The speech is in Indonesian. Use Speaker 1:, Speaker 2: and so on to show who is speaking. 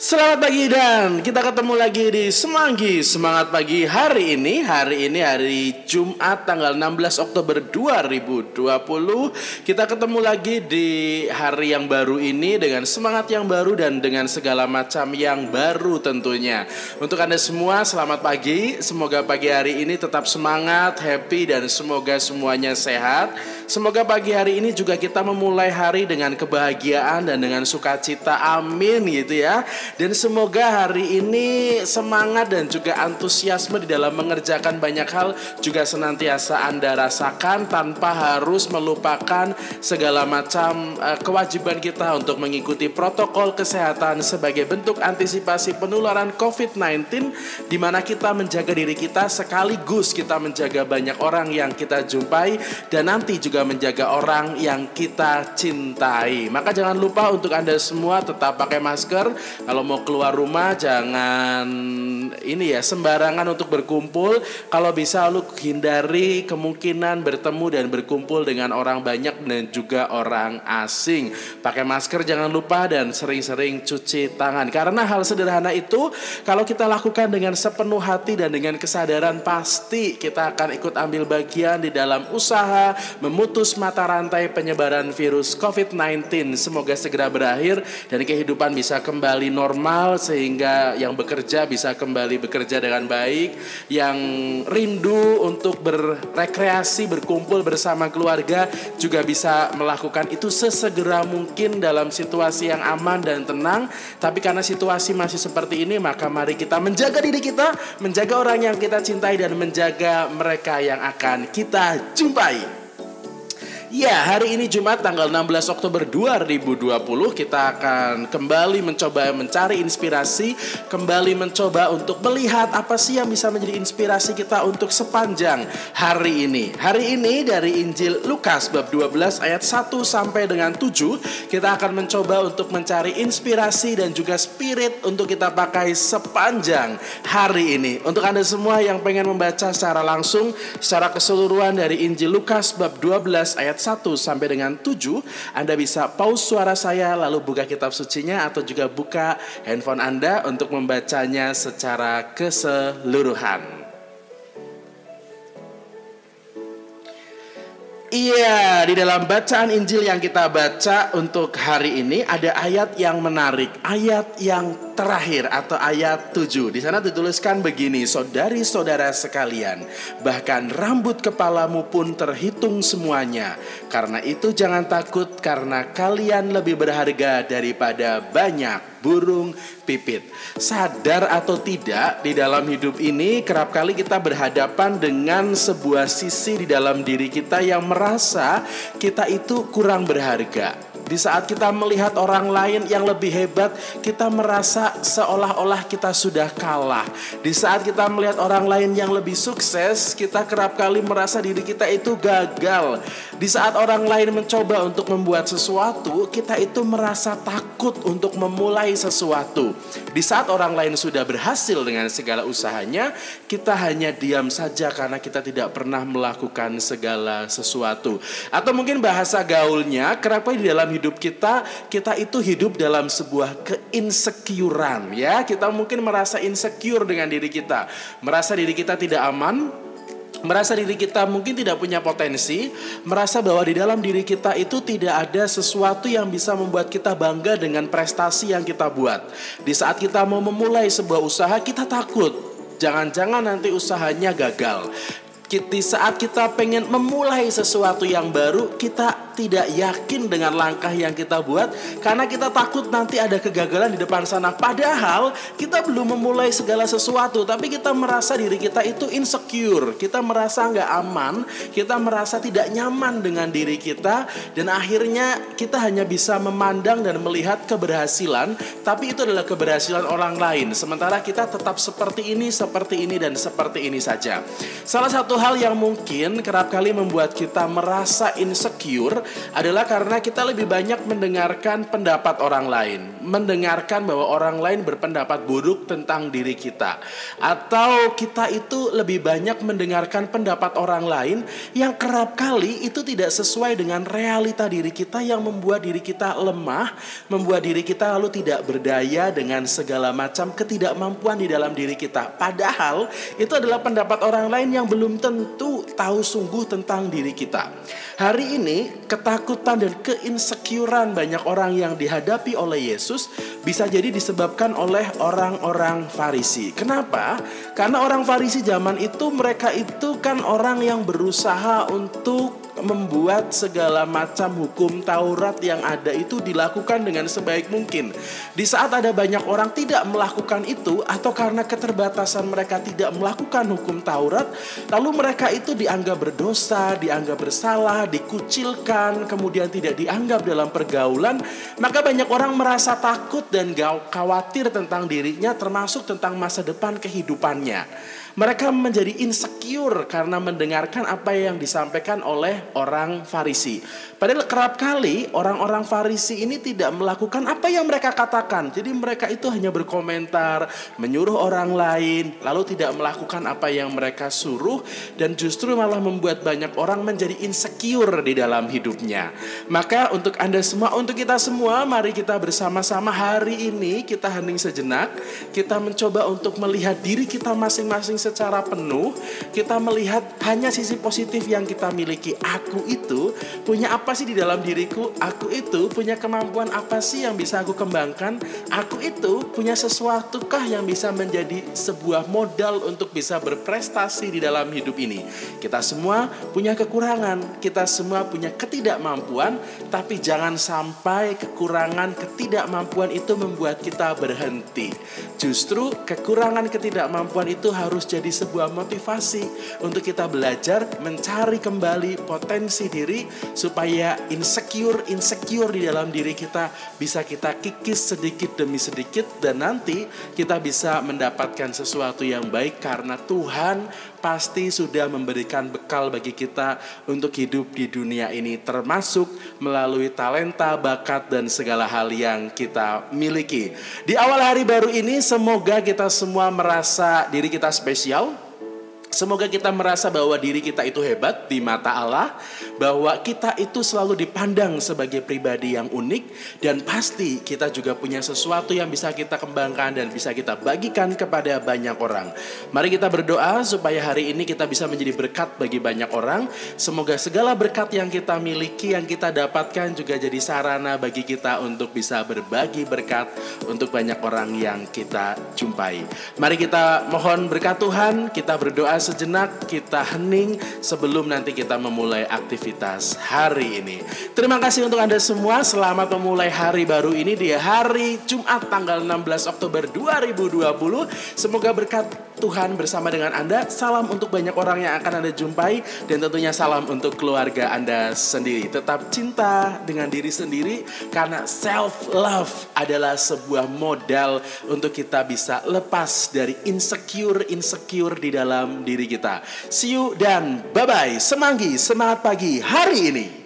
Speaker 1: Selamat pagi dan kita ketemu lagi di Semanggi. Semangat Pagi hari ini Hari ini hari Jumat tanggal 16 Oktober 2020 Kita ketemu lagi di hari yang baru ini Dengan semangat yang baru dan dengan segala macam yang baru tentunya. Untuk Anda semua selamat pagi. Semoga pagi hari ini tetap semangat, happy dan semoga semuanya sehat. Semoga pagi hari ini juga kita memulai hari dengan kebahagiaan dan dengan sukacita. Amin gitu ya dan semoga hari ini semangat dan juga antusiasme di dalam mengerjakan banyak hal juga senantiasa Anda rasakan tanpa harus melupakan segala macam uh, kewajiban kita untuk mengikuti protokol kesehatan sebagai bentuk antisipasi penularan COVID-19 di mana kita menjaga diri kita sekaligus kita menjaga banyak orang yang kita jumpai dan nanti juga menjaga orang yang kita cintai. Maka jangan lupa untuk Anda semua tetap pakai masker kalau mau keluar rumah jangan ini ya sembarangan untuk berkumpul. Kalau bisa lu hindari kemungkinan bertemu dan berkumpul dengan orang banyak dan juga orang asing. Pakai masker jangan lupa dan sering-sering cuci tangan. Karena hal sederhana itu kalau kita lakukan dengan sepenuh hati dan dengan kesadaran pasti kita akan ikut ambil bagian di dalam usaha memutus mata rantai penyebaran virus COVID-19. Semoga segera berakhir dan kehidupan bisa kembali normal normal sehingga yang bekerja bisa kembali bekerja dengan baik, yang rindu untuk berrekreasi, berkumpul bersama keluarga juga bisa melakukan itu sesegera mungkin dalam situasi yang aman dan tenang. Tapi karena situasi masih seperti ini, maka mari kita menjaga diri kita, menjaga orang yang kita cintai dan menjaga mereka yang akan kita jumpai. Ya, hari ini Jumat tanggal 16 Oktober 2020 kita akan kembali mencoba mencari inspirasi, kembali mencoba untuk melihat apa sih yang bisa menjadi inspirasi kita untuk sepanjang hari ini. Hari ini dari Injil Lukas bab 12 ayat 1 sampai dengan 7 kita akan mencoba untuk mencari inspirasi dan juga spirit untuk kita pakai sepanjang hari ini. Untuk Anda semua yang pengen membaca secara langsung secara keseluruhan dari Injil Lukas bab 12 ayat 1 sampai dengan 7 Anda bisa pause suara saya lalu buka kitab sucinya atau juga buka handphone Anda untuk membacanya secara keseluruhan. Iya, di dalam bacaan Injil yang kita baca untuk hari ini ada ayat yang menarik, ayat yang terakhir atau ayat 7. Di sana dituliskan begini, saudari-saudara sekalian, bahkan rambut kepalamu pun terhitung semuanya. Karena itu jangan takut karena kalian lebih berharga daripada banyak burung pipit. Sadar atau tidak, di dalam hidup ini kerap kali kita berhadapan dengan sebuah sisi di dalam diri kita yang merasa kita itu kurang berharga di saat kita melihat orang lain yang lebih hebat, kita merasa seolah-olah kita sudah kalah. Di saat kita melihat orang lain yang lebih sukses, kita kerap kali merasa diri kita itu gagal. Di saat orang lain mencoba untuk membuat sesuatu, kita itu merasa takut untuk memulai sesuatu. Di saat orang lain sudah berhasil dengan segala usahanya, kita hanya diam saja karena kita tidak pernah melakukan segala sesuatu. Atau mungkin bahasa gaulnya, kerap kali di dalam hidup hidup kita, kita itu hidup dalam sebuah keinsecurean ya. Kita mungkin merasa insecure dengan diri kita, merasa diri kita tidak aman, merasa diri kita mungkin tidak punya potensi, merasa bahwa di dalam diri kita itu tidak ada sesuatu yang bisa membuat kita bangga dengan prestasi yang kita buat. Di saat kita mau memulai sebuah usaha, kita takut. Jangan-jangan nanti usahanya gagal. Di saat kita pengen memulai sesuatu yang baru, kita tidak yakin dengan langkah yang kita buat karena kita takut nanti ada kegagalan di depan sana. Padahal kita belum memulai segala sesuatu, tapi kita merasa diri kita itu insecure, kita merasa nggak aman, kita merasa tidak nyaman dengan diri kita, dan akhirnya kita hanya bisa memandang dan melihat keberhasilan, tapi itu adalah keberhasilan orang lain. Sementara kita tetap seperti ini, seperti ini, dan seperti ini saja. Salah satu hal yang mungkin kerap kali membuat kita merasa insecure adalah karena kita lebih banyak mendengarkan pendapat orang lain, mendengarkan bahwa orang lain berpendapat buruk tentang diri kita, atau kita itu lebih banyak mendengarkan pendapat orang lain yang kerap kali itu tidak sesuai dengan realita diri kita yang membuat diri kita lemah, membuat diri kita lalu tidak berdaya dengan segala macam ketidakmampuan di dalam diri kita. Padahal itu adalah pendapat orang lain yang belum tentu tahu sungguh tentang diri kita. Hari ini ketakutan dan keinsecurean banyak orang yang dihadapi oleh Yesus bisa jadi disebabkan oleh orang-orang Farisi. Kenapa? Karena orang Farisi zaman itu mereka itu kan orang yang berusaha untuk membuat segala macam hukum Taurat yang ada itu dilakukan dengan sebaik mungkin. Di saat ada banyak orang tidak melakukan itu atau karena keterbatasan mereka tidak melakukan hukum Taurat, lalu mereka itu dianggap berdosa, dianggap bersalah, dikucilkan, kemudian tidak dianggap dalam pergaulan, maka banyak orang merasa takut dan khawatir tentang dirinya termasuk tentang masa depan kehidupannya. Mereka menjadi insecure karena mendengarkan apa yang disampaikan oleh orang Farisi. Padahal kerap kali orang-orang Farisi ini tidak melakukan apa yang mereka katakan. Jadi mereka itu hanya berkomentar, menyuruh orang lain, lalu tidak melakukan apa yang mereka suruh dan justru malah membuat banyak orang menjadi insecure di dalam hidupnya. Maka untuk Anda semua, untuk kita semua, mari kita bersama-sama hari ini kita hening sejenak, kita mencoba untuk melihat diri kita masing-masing secara penuh, kita melihat hanya sisi positif yang kita miliki. Aku itu punya apa sih di dalam diriku? Aku itu punya kemampuan apa sih yang bisa aku kembangkan? Aku itu punya sesuatu kah yang bisa menjadi sebuah modal untuk bisa berprestasi di dalam hidup ini? Kita semua punya kekurangan, kita semua punya ketidakmampuan, tapi jangan sampai kekurangan ketidakmampuan itu membuat kita berhenti. Justru kekurangan ketidakmampuan itu harus jadi sebuah motivasi untuk kita belajar mencari kembali potensi diri supaya insecure insecure di dalam diri kita bisa kita kikis sedikit demi sedikit dan nanti kita bisa mendapatkan sesuatu yang baik karena Tuhan pasti sudah memberikan bekal bagi kita untuk hidup di dunia ini termasuk melalui talenta, bakat dan segala hal yang kita miliki. Di awal hari baru ini semoga kita semua merasa diri kita spesial Semoga kita merasa bahwa diri kita itu hebat di mata Allah, bahwa kita itu selalu dipandang sebagai pribadi yang unik, dan pasti kita juga punya sesuatu yang bisa kita kembangkan dan bisa kita bagikan kepada banyak orang. Mari kita berdoa supaya hari ini kita bisa menjadi berkat bagi banyak orang. Semoga segala berkat yang kita miliki, yang kita dapatkan juga jadi sarana bagi kita untuk bisa berbagi berkat untuk banyak orang yang kita jumpai. Mari kita mohon berkat Tuhan, kita berdoa sejenak, kita hening sebelum nanti kita memulai aktivitas hari ini. Terima kasih untuk Anda semua. Selamat memulai hari baru ini di hari Jumat tanggal 16 Oktober 2020. Semoga berkat Tuhan bersama dengan Anda. Salam untuk banyak orang yang akan Anda jumpai dan tentunya salam untuk keluarga Anda sendiri. Tetap cinta dengan diri sendiri karena self love adalah sebuah modal untuk kita bisa lepas dari insecure insecure di dalam diri kita. See you dan bye-bye. Semanggi, semangat pagi hari ini.